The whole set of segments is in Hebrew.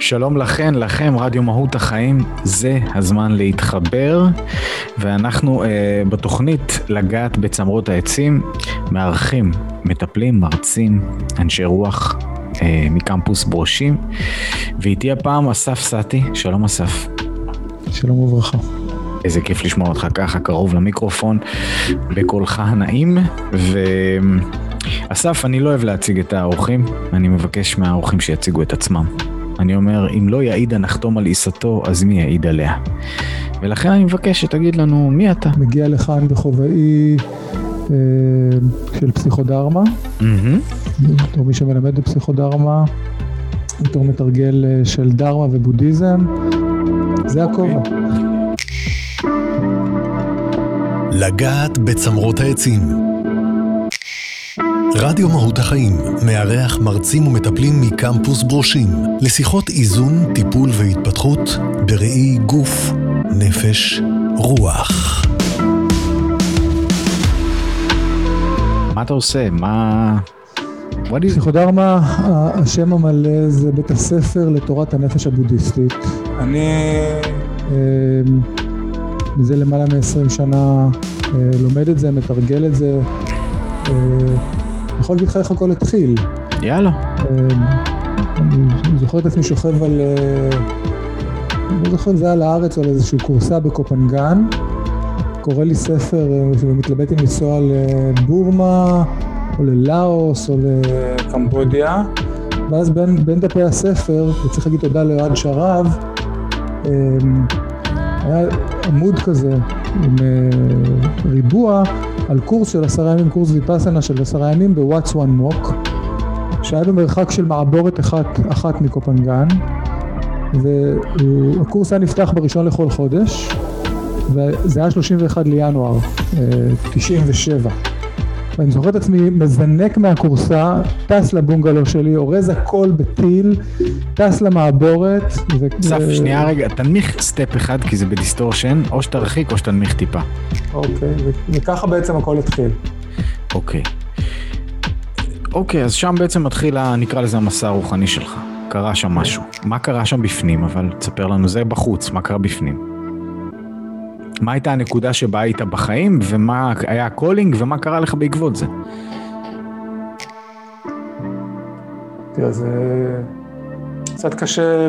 שלום לכן, לכם, רדיו מהות החיים, זה הזמן להתחבר, ואנחנו אה, בתוכנית לגעת בצמרות העצים, מארחים, מטפלים, מרצים, אנשי רוח אה, מקמפוס ברושים, ואיתי הפעם אסף סטי, שלום אסף. שלום וברכה. איזה כיף לשמוע אותך ככה קרוב למיקרופון, בקולך הנעים, ואסף, אני לא אוהב להציג את האורחים, אני מבקש מהאורחים שיציגו את עצמם. אני אומר, אם לא יעיד הנחתום על עיסתו, אז מי יעיד עליה? ולכן אני מבקש שתגיד לנו מי אתה. מגיע לכאן בכובעי אה, של פסיכודרמה, בתור מי שמלמד בפסיכודרמה, בתור מתרגל אה, של דרמה ובודהיזם, זה הכובע. לגעת בצמרות העצים. רדיו מהות החיים מארח מרצים ומטפלים מקמפוס ברושים לשיחות איזון, טיפול והתפתחות בראי גוף, נפש, רוח. מה אתה עושה? מה... פסיכודרמה, השם המלא זה בית הספר לתורת הנפש הבודהיסטית. אני אה, מזה למעלה מ-20 שנה אה, לומד את זה, מתרגל את זה. אה, יכול להגיד לך איך הכל התחיל. יאללה. אני זוכר את עצמי שוכב על... אני לא זוכר אם זה היה לארץ או על איזושהי קורסה בקופנגן. קורא לי ספר ומתלבט אם לנסוע לבורמה או ללאוס או לקמבודיה. ואז בין, בין דפי הספר, וצריך להגיד תודה לאוהד שרב, היה עמוד כזה עם uh, ריבוע על קורס של עשרה ימים, קורס ויפאסנה של עשרה ימים בוואטס וואן מוק, שהיה במרחק של מעבורת אחת, אחת מקופנגן, והקורס היה נפתח בראשון לכל חודש, וזה היה 31 לינואר, uh, 97. ואני זוכר את עצמי מזנק מהכורסה, טס לבונגלו שלי, אורז הכל בטיל, טס למעבורת. אסף, ו... שנייה רגע, תנמיך step אחד כי זה ב distortion, או שתרחיק או שתנמיך טיפה. אוקיי, וככה בעצם הכל התחיל. אוקיי. אוקיי, אז שם בעצם מתחיל, נקרא לזה המסע הרוחני שלך. קרה שם משהו. מה קרה שם בפנים, אבל תספר לנו, זה בחוץ, מה קרה בפנים? מה הייתה הנקודה שבה היית בחיים, ומה היה ה calling, ומה קרה לך בעקבות זה? תראה, זה קצת קשה אה,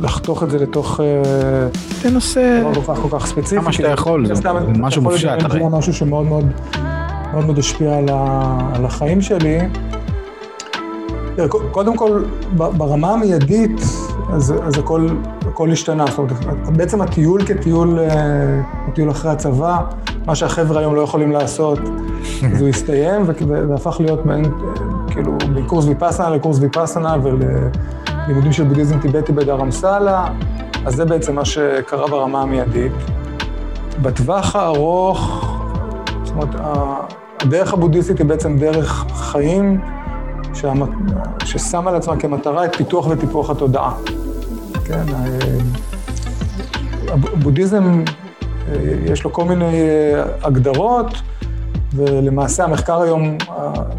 לחתוך את זה לתוך... אה, תנסה... דבר כל כך כל כך ספציפי. כמה שאתה יכול, זה משהו מופשט. זה משהו שמאוד מאוד מאוד מאוד השפיע על החיים שלי. קודם כל, ברמה המיידית, אז, אז הכל, הכל השתנה. זאת אומרת, בעצם הטיול כטיול, אה, הטיול אחרי הצבא, מה שהחבר'ה היום לא יכולים לעשות, אז הוא הסתיים והפך להיות מעין, אה, כאילו, מקורס ויפאסנה לקורס ויפאסנה וללימודים של בודהיזם טיבטי בדרמסלה, אז זה בעצם מה שקרה ברמה המיידית. בטווח הארוך, זאת אומרת, הדרך הבודהיסטית היא בעצם דרך חיים, ששמה לעצמה כמטרה את פיתוח וטיפוח התודעה. כן, הבודהיזם, אה, יש לו כל מיני אה, הגדרות, ולמעשה המחקר היום,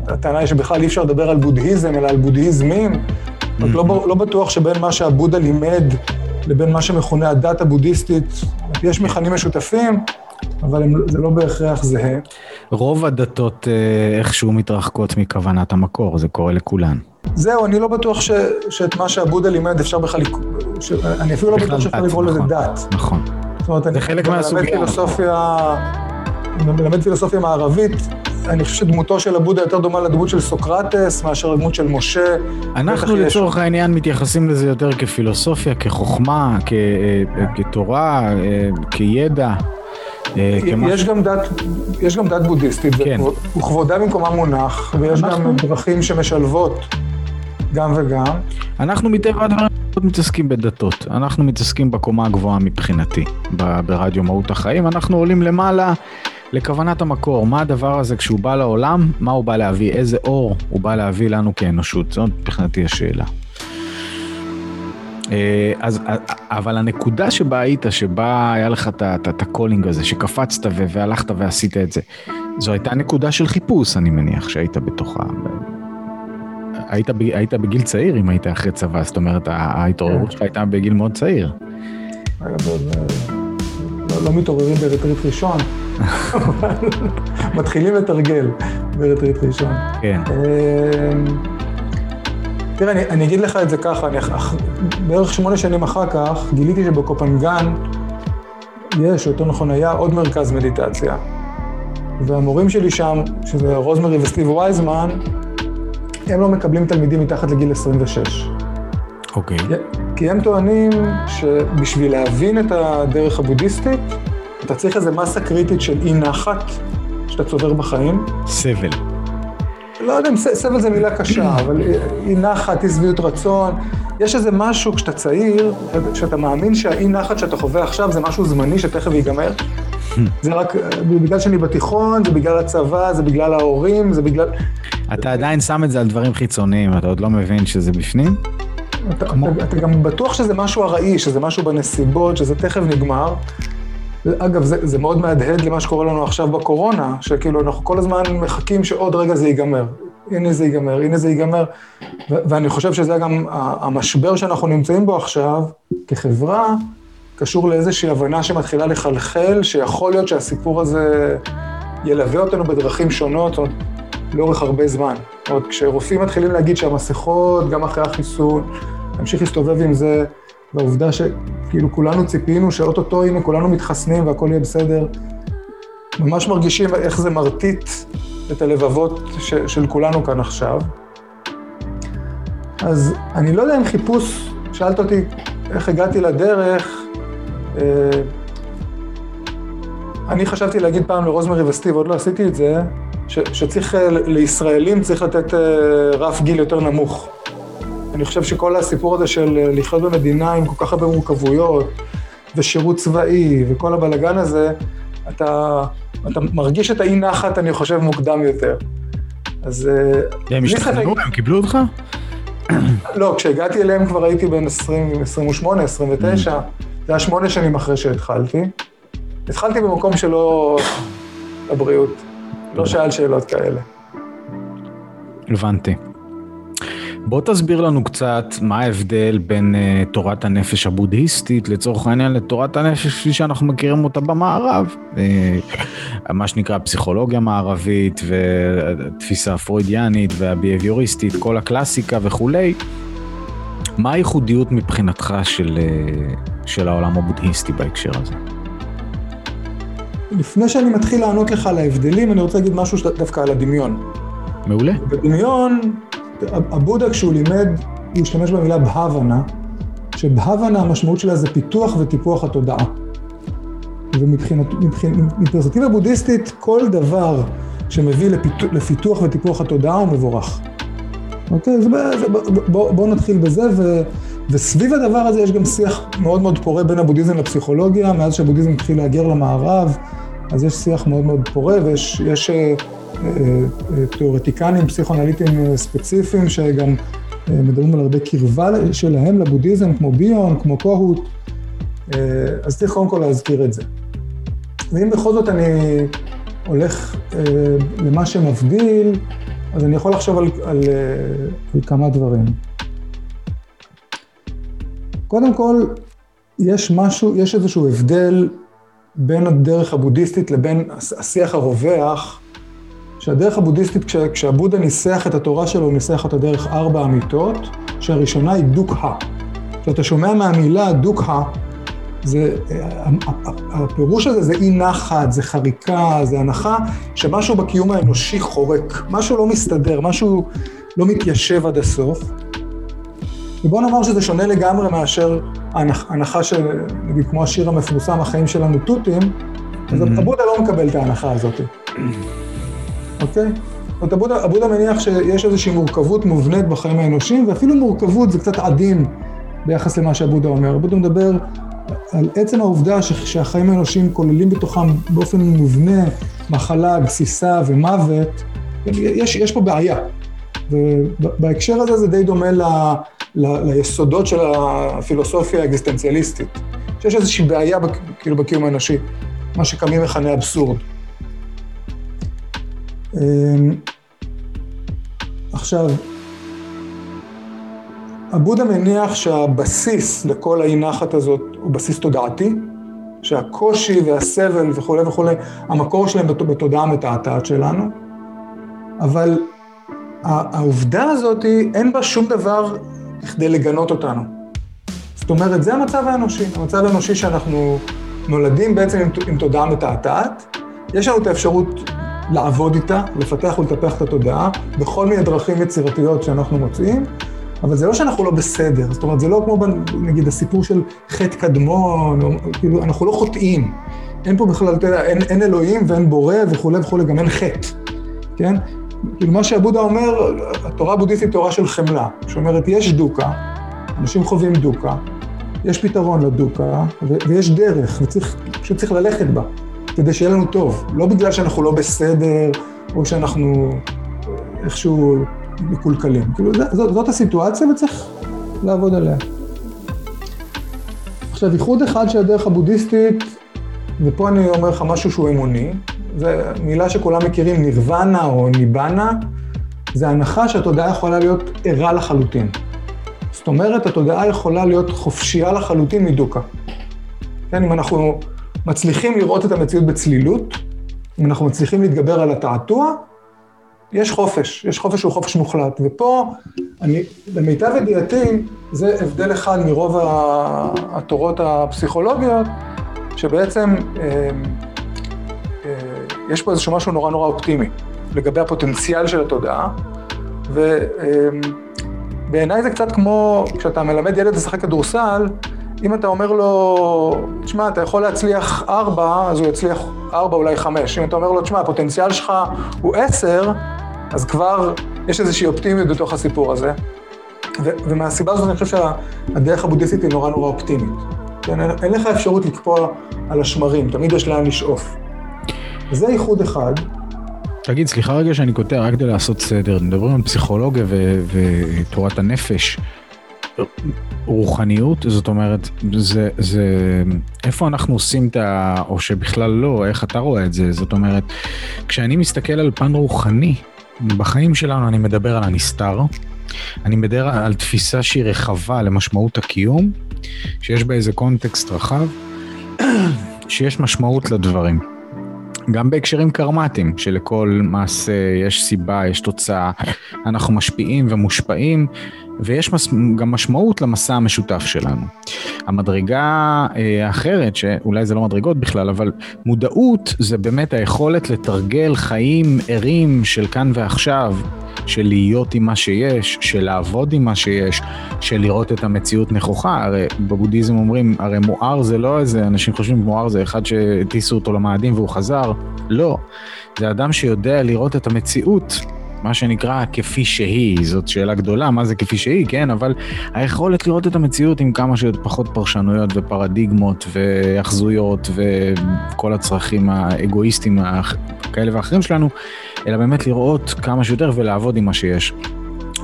הטענה היא שבכלל אי אפשר לדבר על בודהיזם, אלא על בודהיזמים. Mm-hmm. רק לא, לא בטוח שבין מה שהבודה לימד לבין מה שמכונה הדת הבודהיסטית, יש מכנים משותפים, אבל הם, זה לא בהכרח זהה. רוב הדתות אה, איכשהו מתרחקות מכוונת המקור, זה קורה לכולן. זהו, אני לא בטוח ש, שאת מה שעבודה לימד אפשר בכלל, ש, אני אפילו לא בטוח שאפשר לקרוא לזה נכון, דת. נכון. זאת אומרת, אני. מלמד פילוסופיה, מלמד פילוסופיה מערבית, אני חושב שדמותו של הבודה יותר דומה לדמות של סוקרטס מאשר לדמות של משה. אנחנו לצורך יש... העניין מתייחסים לזה יותר כפילוסופיה, כחוכמה, כ, אה, כתורה, אה, כידע. אה, יש גם דת, יש גם דת בודהיסטית, כן. וכבודה במקומה מונח, ויש אנחנו... גם דרכים שמשלבות גם וגם. אנחנו מטבע הדברים מתעסקים בדתות, אנחנו מתעסקים בקומה הגבוהה מבחינתי, ברדיו מהות החיים, אנחנו עולים למעלה לכוונת המקור, מה הדבר הזה כשהוא בא לעולם, מה הוא בא להביא, איזה אור הוא בא להביא לנו כאנושות, זאת מבחינתי השאלה. אה, אז, אה, אבל הנקודה שבה היית, שבה היה לך את ה calling הזה, שקפצת והלכת ועשית את זה, זו הייתה נקודה של חיפוש, אני מניח, שהיית בתוכה. היית, היית בגיל צעיר אם היית אחרי צבא, זאת אומרת, ההתעוררות כן. שלך הייתה בגיל מאוד צעיר. לא, לא מתעוררים ב retreat ראשון, מתחילים לתרגל ב retreat ראשון. כן. תראה, אני, אני אגיד לך את זה ככה, אני, בערך שמונה שנים אחר כך גיליתי שבקופנגן יש, או יותר נכון היה, עוד מרכז מדיטציה. והמורים שלי שם, שזה רוזמרי וסטיב וייזמן, הם לא מקבלים תלמידים מתחת לגיל 26. אוקיי. Okay. כי הם טוענים שבשביל להבין את הדרך הבודהיסטית, אתה צריך איזו מסה קריטית של אי נחת שאתה צובר בחיים. סבל. לא יודע אם סבל זה מילה קשה, אבל אי נחת, אי שביעות רצון. יש איזה משהו כשאתה צעיר, שאתה מאמין שהאי נחת שאתה חווה עכשיו זה משהו זמני שתכף ייגמר. זה רק בגלל שאני בתיכון, זה בגלל הצבא, זה בגלל ההורים, זה בגלל... אתה עדיין שם את זה על דברים חיצוניים, אתה עוד לא מבין שזה בפנים? אתה, כמו... אתה, אתה גם בטוח שזה משהו ארעי, שזה משהו בנסיבות, שזה תכף נגמר. אגב, זה, זה מאוד מהדהד למה שקורה לנו עכשיו בקורונה, שכאילו אנחנו כל הזמן מחכים שעוד רגע זה ייגמר. הנה זה ייגמר, הנה זה ייגמר. ואני חושב שזה גם המשבר שאנחנו נמצאים בו עכשיו, כחברה, קשור לאיזושהי הבנה שמתחילה לחלחל, שיכול להיות שהסיפור הזה ילווה אותנו בדרכים שונות, אומרת, לאורך הרבה זמן. אומרת, כשרופאים מתחילים להגיד שהמסכות, גם אחרי החיסון, נמשיך להסתובב עם זה, והעובדה שכאילו כולנו ציפינו שאו-טו-טו, הנה, כולנו מתחסנים והכל יהיה בסדר, ממש מרגישים איך זה מרטיט את הלבבות ש, של כולנו כאן עכשיו. אז אני לא יודע אם חיפוש, שאלת אותי איך הגעתי לדרך, אה, אני חשבתי להגיד פעם לרוזמרי וסטיב, עוד לא עשיתי את זה, ש, שצריך, אה, לישראלים צריך לתת אה, רף גיל יותר נמוך. אני חושב שכל הסיפור הזה של לחיות במדינה עם כל כך הרבה מורכבויות, ושירות צבאי, וכל הבלגן הזה, אתה, אתה מרגיש את האי נחת, אני חושב, מוקדם יותר. אז... הם השתכנעו? הם קיבלו אותך? לא, כשהגעתי אליהם כבר הייתי בן 20, 28, 29. זה היה שמונה שנים אחרי שהתחלתי. התחלתי במקום שלא... לבריאות. לא שאל שאלות כאלה. הבנתי. בוא תסביר לנו קצת מה ההבדל בין uh, תורת הנפש הבודהיסטית לצורך העניין לתורת הנפש כפי שאנחנו מכירים אותה במערב. Uh, מה שנקרא פסיכולוגיה מערבית ותפיסה פרוידיאנית והביהביוריסטית, כל הקלאסיקה וכולי. מה הייחודיות מבחינתך של, uh, של העולם הבודהיסטי בהקשר הזה? לפני שאני מתחיל לענות לך על ההבדלים, אני רוצה להגיד משהו דווקא על הדמיון. מעולה. בדמיון, הבודה כשהוא לימד, הוא השתמש במילה בהבנה, שבהבנה המשמעות שלה זה פיתוח וטיפוח התודעה. ומפרספקטיבה בודהיסטית, כל דבר שמביא לפיתוח, לפיתוח וטיפוח התודעה הוא מבורך. אוקיי? אז בואו בוא נתחיל בזה, ו, וסביב הדבר הזה יש גם שיח מאוד מאוד פורה בין הבודהיזם לפסיכולוגיה, מאז שהבודהיזם התחיל להגר למערב, אז יש שיח מאוד מאוד פורה, ויש יש, אה, תיאורטיקנים פסיכואנליטיים אה, ספציפיים שגם מדברים על הרבה קרבה שלהם לבודהיזם, כמו ביון, כמו קוהוט, אז צריך קודם כל להזכיר את זה. ואם בכל זאת אני הולך למה שמבדיל, אז אני יכול לחשוב על, על, על כמה דברים. קודם כל, יש משהו, יש איזשהו הבדל בין הדרך הבודהיסטית לבין השיח הרווח, שהדרך הבודהיסטית, כש, כשהבודה ניסח את התורה שלו, הוא ניסח אותה דרך ארבע אמיתות, שהראשונה היא דוקה. כשאתה שומע מהמילה דוקה, זה, הפירוש הזה זה אי נחת, זה חריקה, זה הנחה שמשהו בקיום האנושי חורק, משהו לא מסתדר, משהו לא מתיישב עד הסוף. ובוא נאמר שזה שונה לגמרי מאשר ההנחה של, נגיד, כמו השיר המפורסם, החיים שלנו תותים, אז mm-hmm. הבודה לא מקבל את ההנחה הזאת, אוקיי? זאת אומרת, הבודה מניח שיש איזושהי מורכבות מובנית בחיים האנושיים, ואפילו מורכבות זה קצת עדין ביחס למה שהבודה אומר. הבודה מדבר על עצם העובדה שהחיים האנושיים כוללים בתוכם באופן מובנה מחלה, גסיסה ומוות, יש, יש פה בעיה. ובהקשר הזה זה די דומה ל... ל, ליסודות של הפילוסופיה האקזיסטנציאליסטית. שיש איזושהי בעיה כאילו בקיום האנושי, מה שקמים מכנה אבסורד. אמ, עכשיו, הבודה מניח שהבסיס לכל האי נחת הזאת הוא בסיס תודעתי, שהקושי והסבל וכולי וכולי, המקור שלהם בתודעה המתעתעת שלנו, אבל העובדה הזאת, אין בה שום דבר כדי לגנות אותנו. זאת אומרת, זה המצב האנושי, המצב האנושי שאנחנו נולדים בעצם עם, עם תודעה מתעתעת, יש לנו את האפשרות לעבוד איתה, לפתח ולטפח את התודעה, בכל מיני דרכים יצירתיות שאנחנו מוצאים, אבל זה לא שאנחנו לא בסדר, זאת אומרת, זה לא כמו נגיד הסיפור של חטא קדמון, או, כאילו, אנחנו לא חוטאים. אין פה בכלל, אתה יודע, אין, אין אלוהים ואין בורא וכולי וכולי, גם אין חטא, כן? כאילו מה שבודה אומר, התורה הבודהיסטית היא תורה של חמלה, שאומרת, יש דוקה, אנשים חווים דוקה, יש פתרון לדוקה, ויש דרך, וצריך, פשוט צריך ללכת בה, כדי שיהיה לנו טוב. לא בגלל שאנחנו לא בסדר, או שאנחנו איכשהו מקולקלים. כאילו, זאת, זאת הסיטואציה וצריך לעבוד עליה. עכשיו, ייחוד אחד של הדרך הבודהיסטית, ופה אני אומר לך משהו שהוא אמוני, זו מילה שכולם מכירים, נירוונה או ניבנה, זה הנחה שהתודעה יכולה להיות ערה לחלוטין. זאת אומרת, התודעה יכולה להיות חופשייה לחלוטין מדוקה. כן, אם אנחנו מצליחים לראות את המציאות בצלילות, אם אנחנו מצליחים להתגבר על התעתוע, יש חופש, יש חופש שהוא חופש מוחלט. ופה, אני, למיטב ידיעתי, זה הבדל אחד מרוב התורות הפסיכולוגיות, שבעצם אה, אה, יש פה איזשהו משהו נורא נורא אופטימי לגבי הפוטנציאל של התודעה, ובעיניי אה, זה קצת כמו כשאתה מלמד ילד לשחק כדורסל, אם אתה אומר לו, תשמע, אתה יכול להצליח ארבע, אז הוא יצליח ארבע, אולי חמש. אם אתה אומר לו, תשמע, הפוטנציאל שלך הוא עשר, אז כבר יש איזושהי אופטימיות בתוך הסיפור הזה. ו- ומהסיבה הזאת אני חושב שהדרך הבודהיסטית היא נורא נורא אופטימית. כן, אין, אין לך אפשרות לקפוא על השמרים, תמיד יש לאן לשאוף. זה ייחוד אחד. תגיד, סליחה רגע שאני קוטע, רק כדי לעשות סדר, מדברים על פסיכולוגיה ותורת הנפש. רוחניות, זאת אומרת, זה, זה, איפה אנחנו עושים את ה... או שבכלל לא, איך אתה רואה את זה? זאת אומרת, כשאני מסתכל על פן רוחני, בחיים שלנו אני מדבר על הנסתר, אני מדבר על תפיסה שהיא רחבה למשמעות הקיום, שיש בה איזה קונטקסט רחב, שיש משמעות לדברים. גם בהקשרים קרמטיים, שלכל מעשה יש סיבה, יש תוצאה, אנחנו משפיעים ומושפעים, ויש מס, גם משמעות למסע המשותף שלנו. המדרגה אה, האחרת, שאולי זה לא מדרגות בכלל, אבל מודעות זה באמת היכולת לתרגל חיים ערים של כאן ועכשיו, של להיות עם מה שיש, של לעבוד עם מה שיש, של לראות את המציאות נכוחה. הרי בבודהיזם אומרים, הרי מואר זה לא איזה, אנשים חושבים מואר זה אחד שהטיסו אותו למאדים והוא חזר. לא, זה אדם שיודע לראות את המציאות. מה שנקרא כפי שהיא, זאת שאלה גדולה, מה זה כפי שהיא, כן, אבל היכולת לראות את המציאות עם כמה שפחות פרשנויות ופרדיגמות והחזויות וכל הצרכים האגואיסטיים כאלה ואחרים שלנו, אלא באמת לראות כמה שיותר ולעבוד עם מה שיש.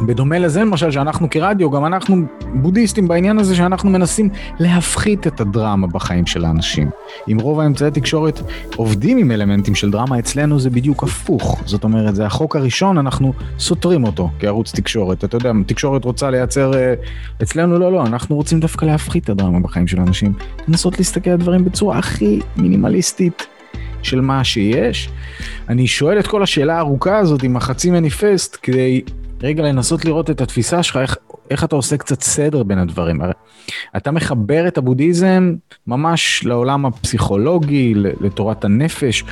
בדומה לזה למשל שאנחנו כרדיו, גם אנחנו בודהיסטים בעניין הזה שאנחנו מנסים להפחית את הדרמה בחיים של האנשים. אם רוב האמצעי תקשורת עובדים עם אלמנטים של דרמה, אצלנו זה בדיוק הפוך. זאת אומרת, זה החוק הראשון, אנחנו סותרים אותו כערוץ תקשורת. אתה יודע, תקשורת רוצה לייצר... אה, אצלנו לא, לא, אנחנו רוצים דווקא להפחית את הדרמה בחיים של האנשים. לנסות להסתכל על דברים בצורה הכי מינימליסטית. של מה שיש. אני שואל את כל השאלה הארוכה הזאת עם החצי מניפסט כדי רגע לנסות לראות את התפיסה שלך, איך, איך אתה עושה קצת סדר בין הדברים. הרי אתה מחבר את הבודהיזם ממש לעולם הפסיכולוגי, לתורת הנפש,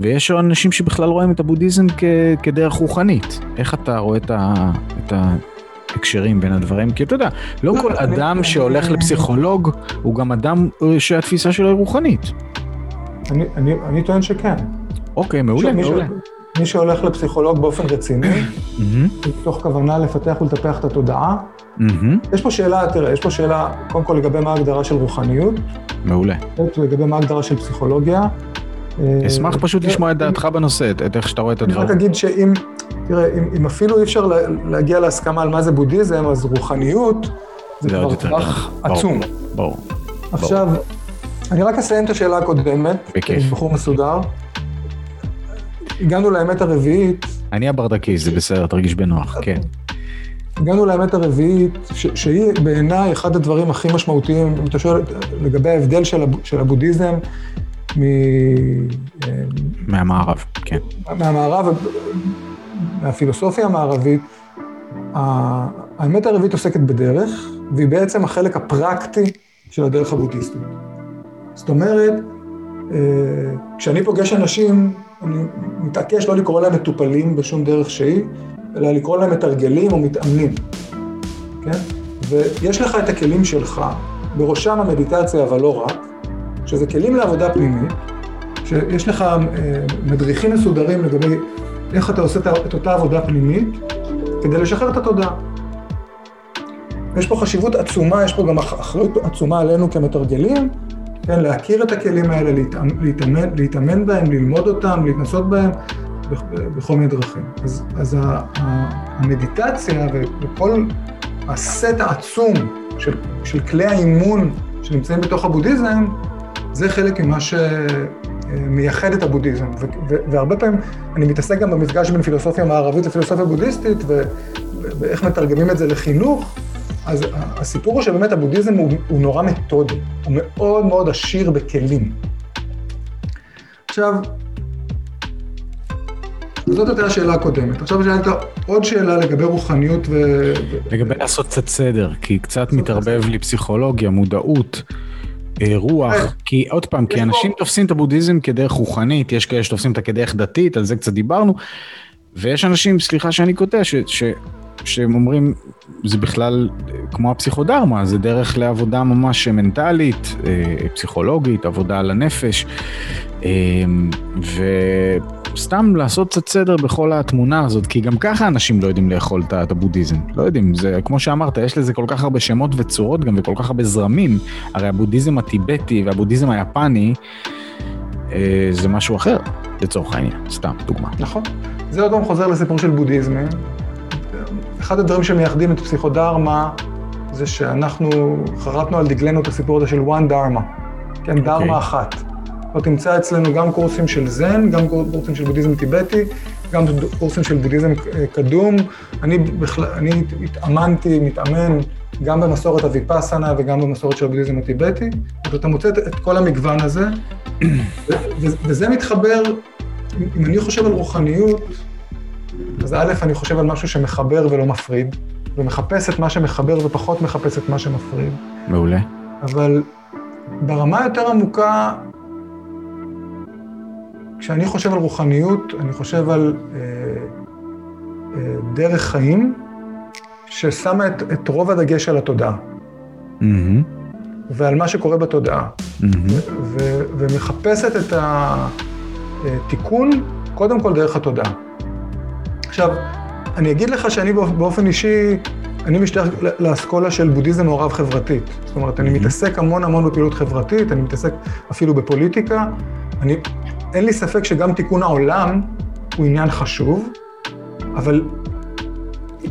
ויש אנשים שבכלל רואים את הבודהיזם כ, כדרך רוחנית. איך אתה רואה את, ה, את ההקשרים בין הדברים? כי אתה יודע, לא כל אדם שהולך לפסיכולוג הוא גם אדם שהתפיסה שלו היא רוחנית. אני, אני, אני טוען שכן. אוקיי, מעולה, מעולה. מי שהולך לפסיכולוג באופן רציני, מתוך כוונה לפתח ולטפח את התודעה, יש פה שאלה, תראה, יש פה שאלה, קודם כל לגבי מה ההגדרה של רוחניות. מעולה. לגבי מה ההגדרה של פסיכולוגיה. אשמח פשוט לשמוע את דעתך בנושא, את איך שאתה רואה את הדברים. אני רק אגיד שאם, תראה, אם אפילו אי אפשר להגיע להסכמה על מה זה בודהיזם, אז רוחניות זה כבר טווח עצום. ברור. עכשיו, אני רק אסיים את השאלה הקודמת. בחור מסודר. הגענו לאמת הרביעית. אני הברדקיסט, זה בסדר, תרגיש בנוח, כן. הגענו לאמת הרביעית, ש, שהיא בעיניי אחד הדברים הכי משמעותיים, אם אתה שואל לגבי ההבדל של, הב, של הבודהיזם מ... מהמערב, כן. מהמערב, מהפילוסופיה המערבית, האמת הרביעית עוסקת בדרך, והיא בעצם החלק הפרקטי של הדרך הבודהיסטית. זאת אומרת, אה, כשאני פוגש אנשים, אני מתעקש לא לקרוא להם מטופלים בשום דרך שהיא, אלא לקרוא להם מתרגלים או מתאמנים, כן? ויש לך את הכלים שלך, בראשם המדיטציה, אבל לא רק, שזה כלים לעבודה פנימית, שיש לך אה, מדריכים מסודרים לגבי איך אתה עושה את אותה עבודה פנימית, כדי לשחרר את התודעה. יש פה חשיבות עצומה, יש פה גם אחריות עצומה עלינו כמתרגלים, כן, להכיר את הכלים האלה, להתאמן, להתאמן בהם, ללמוד אותם, להתנסות בהם, בכל מיני דרכים. אז, אז המדיטציה וכל הסט העצום של, של כלי האימון שנמצאים בתוך הבודהיזם, זה חלק ממה שמייחד את הבודהיזם. והרבה פעמים אני מתעסק גם במפגש בין פילוסופיה מערבית לפילוסופיה בודהיסטית, ואיך מתרגמים את זה לחינוך. אז הסיפור הוא שבאמת הבודהיזם הוא, הוא נורא מתודי, הוא מאוד מאוד עשיר בכלים. עכשיו, זאת הייתה השאלה הקודמת. עכשיו שאלת עוד שאלה לגבי רוחניות ו... לגבי לעשות קצת סדר, כי קצת מתערבב לי פסיכולוגיה, מודעות, אה, רוח, אה, כי עוד פעם, כי אנשים תופסים את הבודהיזם כדרך רוחנית, יש כאלה שתופסים אותה כדרך דתית, על זה קצת דיברנו, ויש אנשים, סליחה שאני קוטע. שהם אומרים, זה בכלל כמו הפסיכודרמה, זה דרך לעבודה ממש מנטלית, אה, פסיכולוגית, עבודה על הנפש, ו... סתם לעשות קצת סדר בכל התמונה הזאת, כי גם ככה אנשים לא יודעים לאכול את הבודהיזם. לא יודעים, זה כמו שאמרת, יש לזה כל כך הרבה שמות וצורות גם וכל כך הרבה זרמים. הרי הבודהיזם הטיבטי והבודהיזם היפני אה, זה משהו אחר, לצורך העניין, סתם, דוגמה. נכון. זה עוד פעם חוזר לסיפור של בודהיזם. אחד הדברים שמייחדים את פסיכודרמה זה שאנחנו חרטנו על דגלנו את הסיפור הזה של one dharma, כן, okay. אוקיי. דרמה אחת. לא תמצא אצלנו גם קורסים של זן, גם קורסים של בודהיזם טיבטי, גם קורסים של בודהיזם אה, קדום. אני, בכלל, אני התאמנתי, מתאמן, גם במסורת הוויפאסנה וגם במסורת של הבודהיזם הטיבטי. אז אתה מוצא את כל המגוון הזה, וזה מתחבר, אם אני חושב על רוחניות, אז א', אני חושב על משהו שמחבר ולא מפריד, ומחפש את מה שמחבר ופחות מחפש את מה שמפריד. מעולה. אבל ברמה יותר עמוקה, כשאני חושב על רוחניות, אני חושב על אה, אה, דרך חיים ששמה את, את רוב הדגש על התודעה. Mm-hmm. ועל מה שקורה בתודעה. Mm-hmm. ו- ומחפשת את התיקון קודם כל דרך התודעה. עכשיו, אני אגיד לך שאני באופן אישי, אני משתייך לאסכולה של בודהיזם מעורב חברתית. זאת אומרת, אני מתעסק המון המון בפעילות חברתית, אני מתעסק אפילו בפוליטיקה. אני אין לי ספק שגם תיקון העולם הוא עניין חשוב, אבל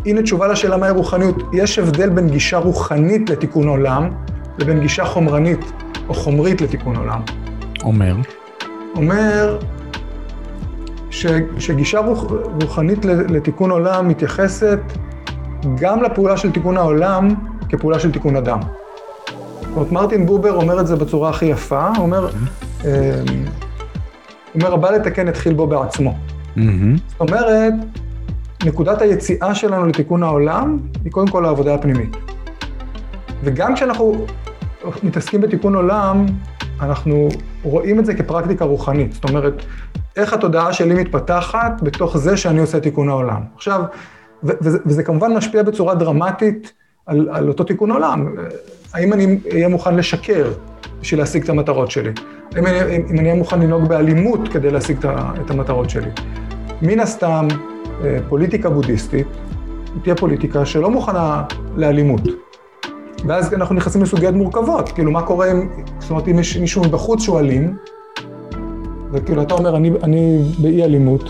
הנה תשובה לשאלה מהי רוחניות. יש הבדל בין גישה רוחנית לתיקון עולם לבין גישה חומרנית או חומרית לתיקון עולם. אומר? אומר ש, שגישה רוח, רוחנית לתיקון עולם מתייחסת גם לפעולה של תיקון העולם כפעולה של תיקון אדם. זאת אומרת, מרטין בובר אומר את זה בצורה הכי יפה, הוא אומר, אמ, הוא אומר, הבא לתקן התחיל בו בעצמו. Mm-hmm. זאת אומרת, נקודת היציאה שלנו לתיקון העולם היא קודם כל העבודה הפנימית. וגם כשאנחנו מתעסקים בתיקון עולם, אנחנו רואים את זה כפרקטיקה רוחנית. זאת אומרת, איך התודעה שלי מתפתחת בתוך זה שאני עושה תיקון העולם. עכשיו, וזה, וזה כמובן משפיע בצורה דרמטית על, על אותו תיקון עולם. האם אני אהיה מוכן לשקר בשביל להשיג את המטרות שלי? אם אני, אם אני אהיה מוכן לנהוג באלימות כדי להשיג את המטרות שלי. מן הסתם, אה, פוליטיקה בודהיסטית תהיה פוליטיקה שלא מוכנה לאלימות. ואז אנחנו נכנסים לסוגיות מורכבות, כאילו מה קורה אם, זאת אומרת, אם יש מישהו מבחוץ שהוא אלים, וכאילו אתה אומר, אני, אני באי אלימות,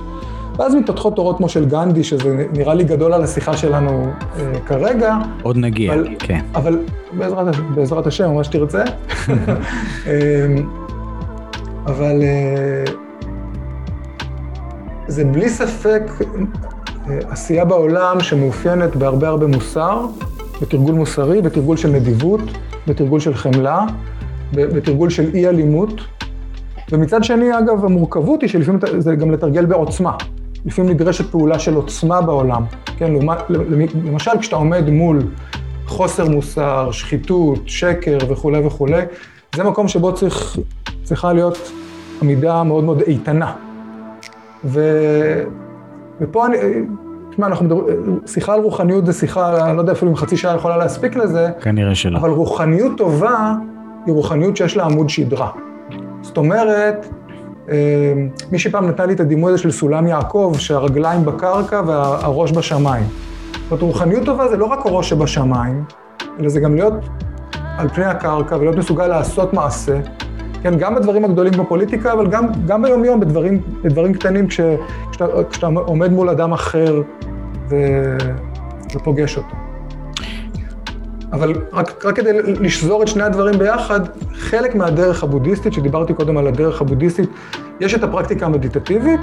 ואז מתפתחות תורות כמו של גנדי, שזה נראה לי גדול על השיחה שלנו אה, כרגע. עוד נגיע, אבל, כן. אבל בעזרת, בעזרת השם, מה שתרצה. אה, אבל אה, זה בלי ספק, עשייה בעולם שמאופיינת בהרבה הרבה מוסר, בתרגול מוסרי, בתרגול של נדיבות, בתרגול של חמלה, בתרגול של אי אלימות. ומצד שני, אגב, המורכבות היא שלפעמים זה גם לתרגל בעוצמה. לפעמים נדרשת פעולה של עוצמה בעולם. כן, למשל, כשאתה עומד מול חוסר מוסר, שחיתות, שקר וכולי וכולי, זה מקום שבו צריך, צריכה להיות עמידה מאוד מאוד איתנה. ו... ופה אני, תשמע, אנחנו מדברים, שיחה על רוחניות זה שיחה, אני לא יודע אפילו אם חצי שעה יכולה להספיק לזה. כנראה שלא. אבל רוחניות טובה היא רוחניות שיש לה עמוד שדרה. זאת אומרת, אה, מי שפעם נתן לי את הדימוי הזה של סולם יעקב, שהרגליים בקרקע והראש בשמיים. זאת אומרת, רוחניות טובה זה לא רק הראש שבשמיים, אלא זה גם להיות על פני הקרקע ולהיות מסוגל לעשות מעשה. כן, גם בדברים הגדולים בפוליטיקה, אבל גם, גם ביום-יום, בדברים, בדברים קטנים, כש, כשאתה, כשאתה עומד מול אדם אחר ו, ופוגש אותו. אבל רק, רק כדי לשזור את שני הדברים ביחד, חלק מהדרך הבודהיסטית, שדיברתי קודם על הדרך הבודהיסטית, יש את הפרקטיקה המדיטטיבית,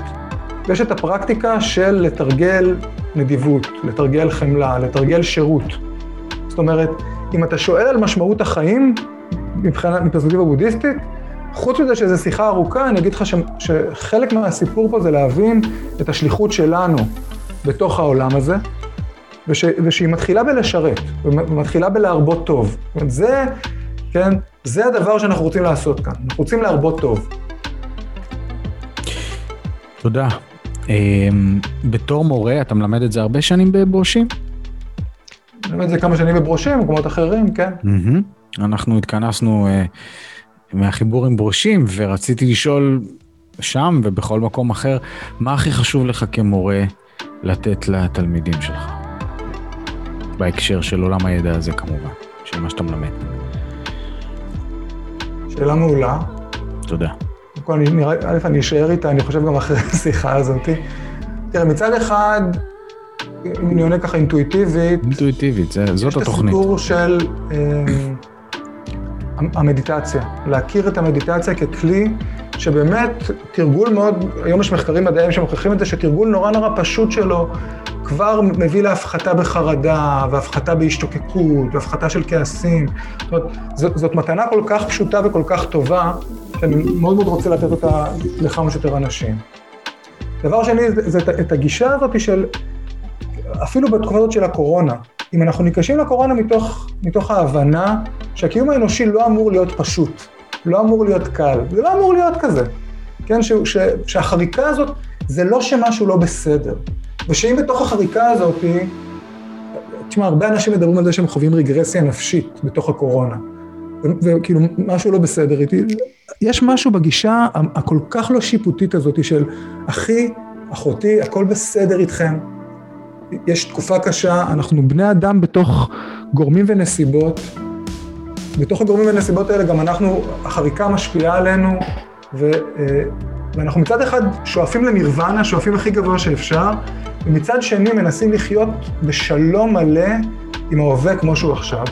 ויש את הפרקטיקה של לתרגל נדיבות, לתרגל חמלה, לתרגל שירות. זאת אומרת, אם אתה שואל על משמעות החיים, מבחינת, מפרספקטיבה בודהיסטית, חוץ מזה שזו שיחה ארוכה, אני אגיד לך ש, שחלק מהסיפור פה זה להבין את השליחות שלנו בתוך העולם הזה, וש, ושהיא מתחילה בלשרת, ומתחילה בלהרבות טוב. זה, כן, זה הדבר שאנחנו רוצים לעשות כאן, אנחנו רוצים להרבות טוב. תודה. אמ, בתור מורה, אתה מלמד את זה הרבה שנים בברושים? אני מלמד את זה כמה שנים בברושים, במקומות אחרים, כן. אנחנו התכנסנו אה, מהחיבור עם ברושים, ורציתי לשאול שם ובכל מקום אחר, מה הכי חשוב לך כמורה לתת לתלמידים שלך? בהקשר של עולם הידע הזה כמובן, של מה שאתה מלמד. שאלה מעולה. תודה. קודם כל, א', אני אשאר איתה, אני חושב גם אחרי השיחה הזאת. תראה, מצד אחד, אם אני עונה ככה אינטואיטיבית... אינטואיטיבית, זאת התוכנית. יש את הסיפור של אה, המדיטציה. להכיר את המדיטציה ככלי שבאמת תרגול מאוד, היום יש מחקרים מדעיים שמוכיחים את זה, שתרגול נורא נורא פשוט שלו כבר מביא להפחתה בחרדה, והפחתה בהשתוקקות, והפחתה של כעסים. זאת אומרת, זאת, זאת מתנה כל כך פשוטה וכל כך טובה, שאני מאוד מאוד רוצה לתת אותה לכמה שיותר אנשים. דבר שני, זה, זה את הגישה הזאת של, אפילו בתקופה הזאת של הקורונה, אם אנחנו ניגשים לקורונה מתוך, מתוך ההבנה שהקיום האנושי לא אמור להיות פשוט, לא אמור להיות קל, זה לא אמור להיות כזה. כן, ש, ש, שהחריקה הזאת זה לא שמשהו לא בסדר. ושאם בתוך החריקה הזאת, תשמע, הרבה אנשים מדברים על זה שהם חווים רגרסיה נפשית בתוך הקורונה. וכאילו, משהו לא בסדר איתי. יש משהו בגישה הכל כך לא שיפוטית הזאת של אחי, אחותי, הכל בסדר איתכם. יש תקופה קשה, אנחנו בני אדם בתוך גורמים ונסיבות. בתוך הגורמים והנסיבות האלה גם אנחנו, החריקה משפיעה עלינו, ו, אה, ואנחנו מצד אחד שואפים לנירוונה, שואפים הכי גבוה שאפשר, ומצד שני מנסים לחיות בשלום מלא עם ההווה כמו שהוא עכשיו.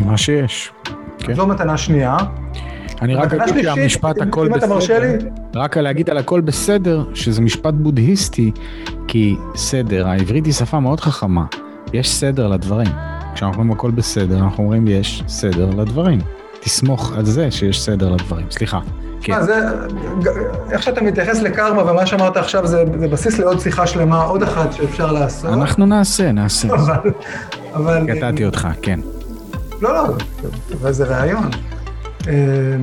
מה שיש. כן. זו מתנה שנייה. אני רק אגיד שהמשפט הכל בסדר. רק להגיד על הכל בסדר, שזה משפט בודהיסטי, כי סדר, העברית היא שפה מאוד חכמה, יש סדר לדברים. כשאנחנו אומרים הכל בסדר, אנחנו אומרים יש סדר לדברים. תסמוך על זה שיש סדר לדברים. סליחה. כן. זה, איך שאתה מתייחס לקרמה ומה שאמרת עכשיו זה, זה בסיס לעוד שיחה שלמה, עוד אחת שאפשר לעשות. אנחנו נעשה, נעשה. אבל... אבל... קטעתי אותך, כן. לא, לא, אבל זה רעיון. אמ,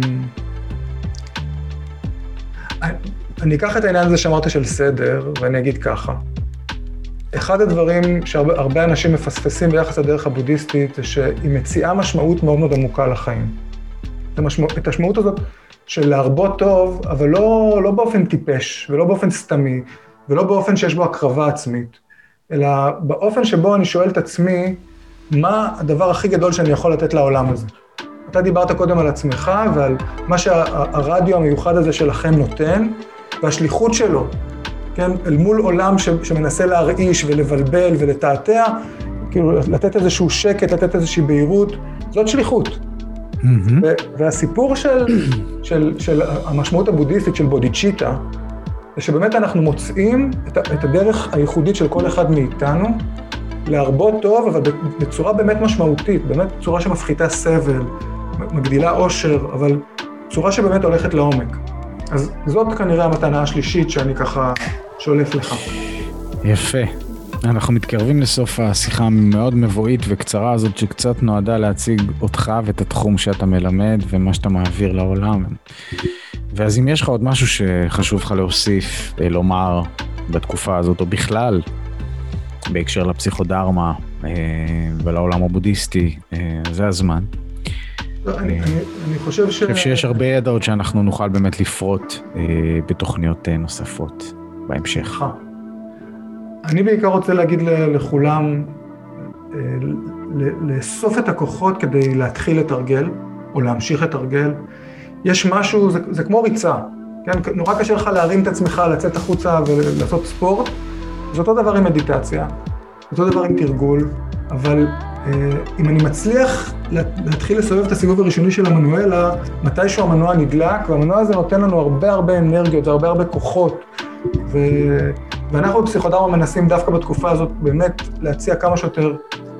אני אקח את העניין הזה שאמרת של סדר, ואני אגיד ככה. אחד הדברים שהרבה אנשים מפספסים ביחס לדרך הבודהיסטית, זה שהיא מציעה משמעות מאוד מאוד עמוקה לחיים. את המשמעות הזאת של להרבות טוב, אבל לא, לא באופן טיפש, ולא באופן סתמי, ולא באופן שיש בו הקרבה עצמית, אלא באופן שבו אני שואל את עצמי, מה הדבר הכי גדול שאני יכול לתת לעולם הזה? אתה דיברת קודם על עצמך ועל מה שהרדיו המיוחד הזה שלכם נותן, והשליחות שלו, כן, אל מול עולם ש, שמנסה להרעיש ולבלבל ולתעתע, כאילו לתת איזשהו שקט, לתת איזושהי בהירות, זאת שליחות. Mm-hmm. והסיפור של, של, של המשמעות הבודהיסטית של בודיצ'יטה, זה שבאמת אנחנו מוצאים את הדרך הייחודית של כל אחד מאיתנו להרבות טוב, אבל בצורה באמת משמעותית, באמת צורה שמפחיתה סבל, מגדילה עושר, אבל צורה שבאמת הולכת לעומק. אז זאת כנראה המתנה השלישית שאני ככה שולף לך. יפה. אנחנו מתקרבים לסוף השיחה המאוד מבואית וקצרה הזאת, שקצת נועדה להציג אותך ואת התחום שאתה מלמד ומה שאתה מעביר לעולם. ואז אם יש לך עוד משהו שחשוב לך להוסיף, אה, לומר בתקופה הזאת, או בכלל, בהקשר לפסיכודרמה אה, ולעולם הבודהיסטי, אה, זה הזמן. לא, אני, אני, חושב שיש הרבה ידעות שאנחנו נוכל באמת לפרוט בתוכניות נוספות בהמשך. אני בעיקר רוצה להגיד לכולם, לאסוף את הכוחות כדי להתחיל לתרגל, או להמשיך לתרגל. יש משהו, זה, זה כמו ריצה, כן? נורא קשה לך להרים את עצמך, לצאת החוצה ולעשות ספורט. זה אותו דבר עם מדיטציה, אותו דבר עם תרגול, אבל אה, אם אני מצליח להתחיל לסובב את הסיבוב הראשוני של המנואלה, מתישהו המנוע נדלק, והמנוע הזה נותן לנו הרבה הרבה אנרגיות והרבה הרבה כוחות. ו... ואנחנו בפסיכודרמה מנסים דווקא בתקופה הזאת באמת להציע כמה שיותר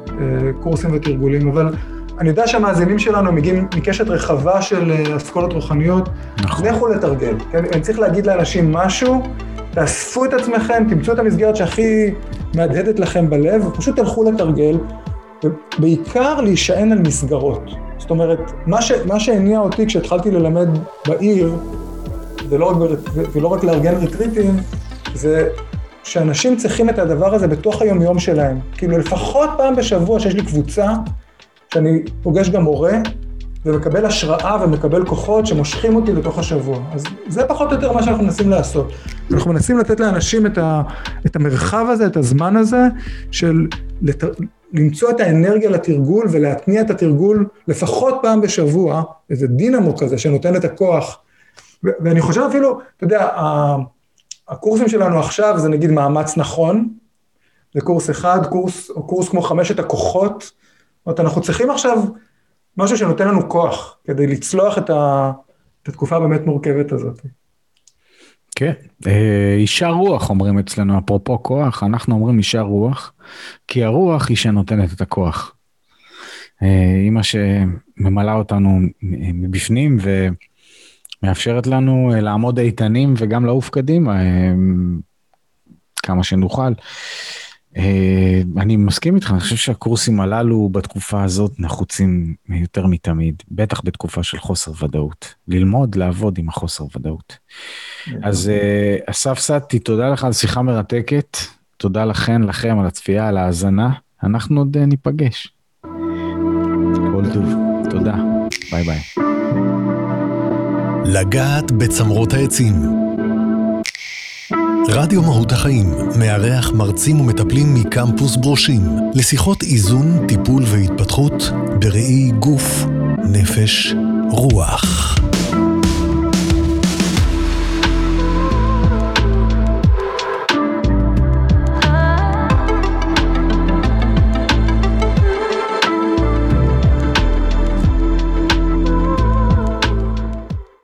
אה, קורסים ותרגולים, אבל אני יודע שהמאזינים שלנו מגיעים מקשת רחבה של אה, אסכולות רוחניות. נכון. לכו לתרגל. כן? אני צריך להגיד לאנשים משהו, תאספו את עצמכם, תמצאו את המסגרת שהכי מהדהדת לכם בלב, ופשוט תלכו לתרגל, ובעיקר להישען על מסגרות. זאת אומרת, מה, ש, מה שהניע אותי כשהתחלתי ללמד בעיר, ולא רק, ולא רק לארגן ריטריטים, זה שאנשים צריכים את הדבר הזה בתוך היומיום שלהם. כאילו, לפחות פעם בשבוע שיש לי קבוצה, שאני פוגש גם מורה, ומקבל השראה ומקבל כוחות שמושכים אותי לתוך השבוע. אז זה פחות או יותר מה שאנחנו מנסים לעשות. אנחנו מנסים לתת לאנשים את, ה, את המרחב הזה, את הזמן הזה, של לת, למצוא את האנרגיה לתרגול ולהתניע את התרגול לפחות פעם בשבוע, איזה דינמו כזה שנותן את הכוח. ואני חושב אפילו, אתה יודע, הקורסים שלנו עכשיו זה נגיד מאמץ נכון, זה קורס אחד, קורס, קורס כמו חמשת הכוחות, זאת אומרת, אנחנו צריכים עכשיו משהו שנותן לנו כוח, כדי לצלוח את, ה, את התקופה הבאמת מורכבת הזאת. כן, אה, אישה רוח אומרים אצלנו, אפרופו כוח, אנחנו אומרים אישה רוח, כי הרוח היא שנותנת את הכוח. אה, מה שממלאה אותנו מבפנים, ו... מאפשרת לנו אה, לעמוד איתנים וגם לעוף קדימה כמה שנוכל. אה, אני מסכים איתך, אני חושב שהקורסים הללו בתקופה הזאת נחוצים יותר מתמיד, בטח בתקופה של חוסר ודאות. ללמוד לעבוד עם החוסר ודאות. אז אסף סטי, תודה לך על שיחה מרתקת, תודה לכן, לכם על הצפייה, על ההאזנה, אנחנו עוד ניפגש. כל טוב, תודה, ביי ביי. לגעת בצמרות העצים. רדיו מהות החיים מארח מרצים ומטפלים מקמפוס ברושים לשיחות איזון, טיפול והתפתחות בראי גוף, נפש, רוח.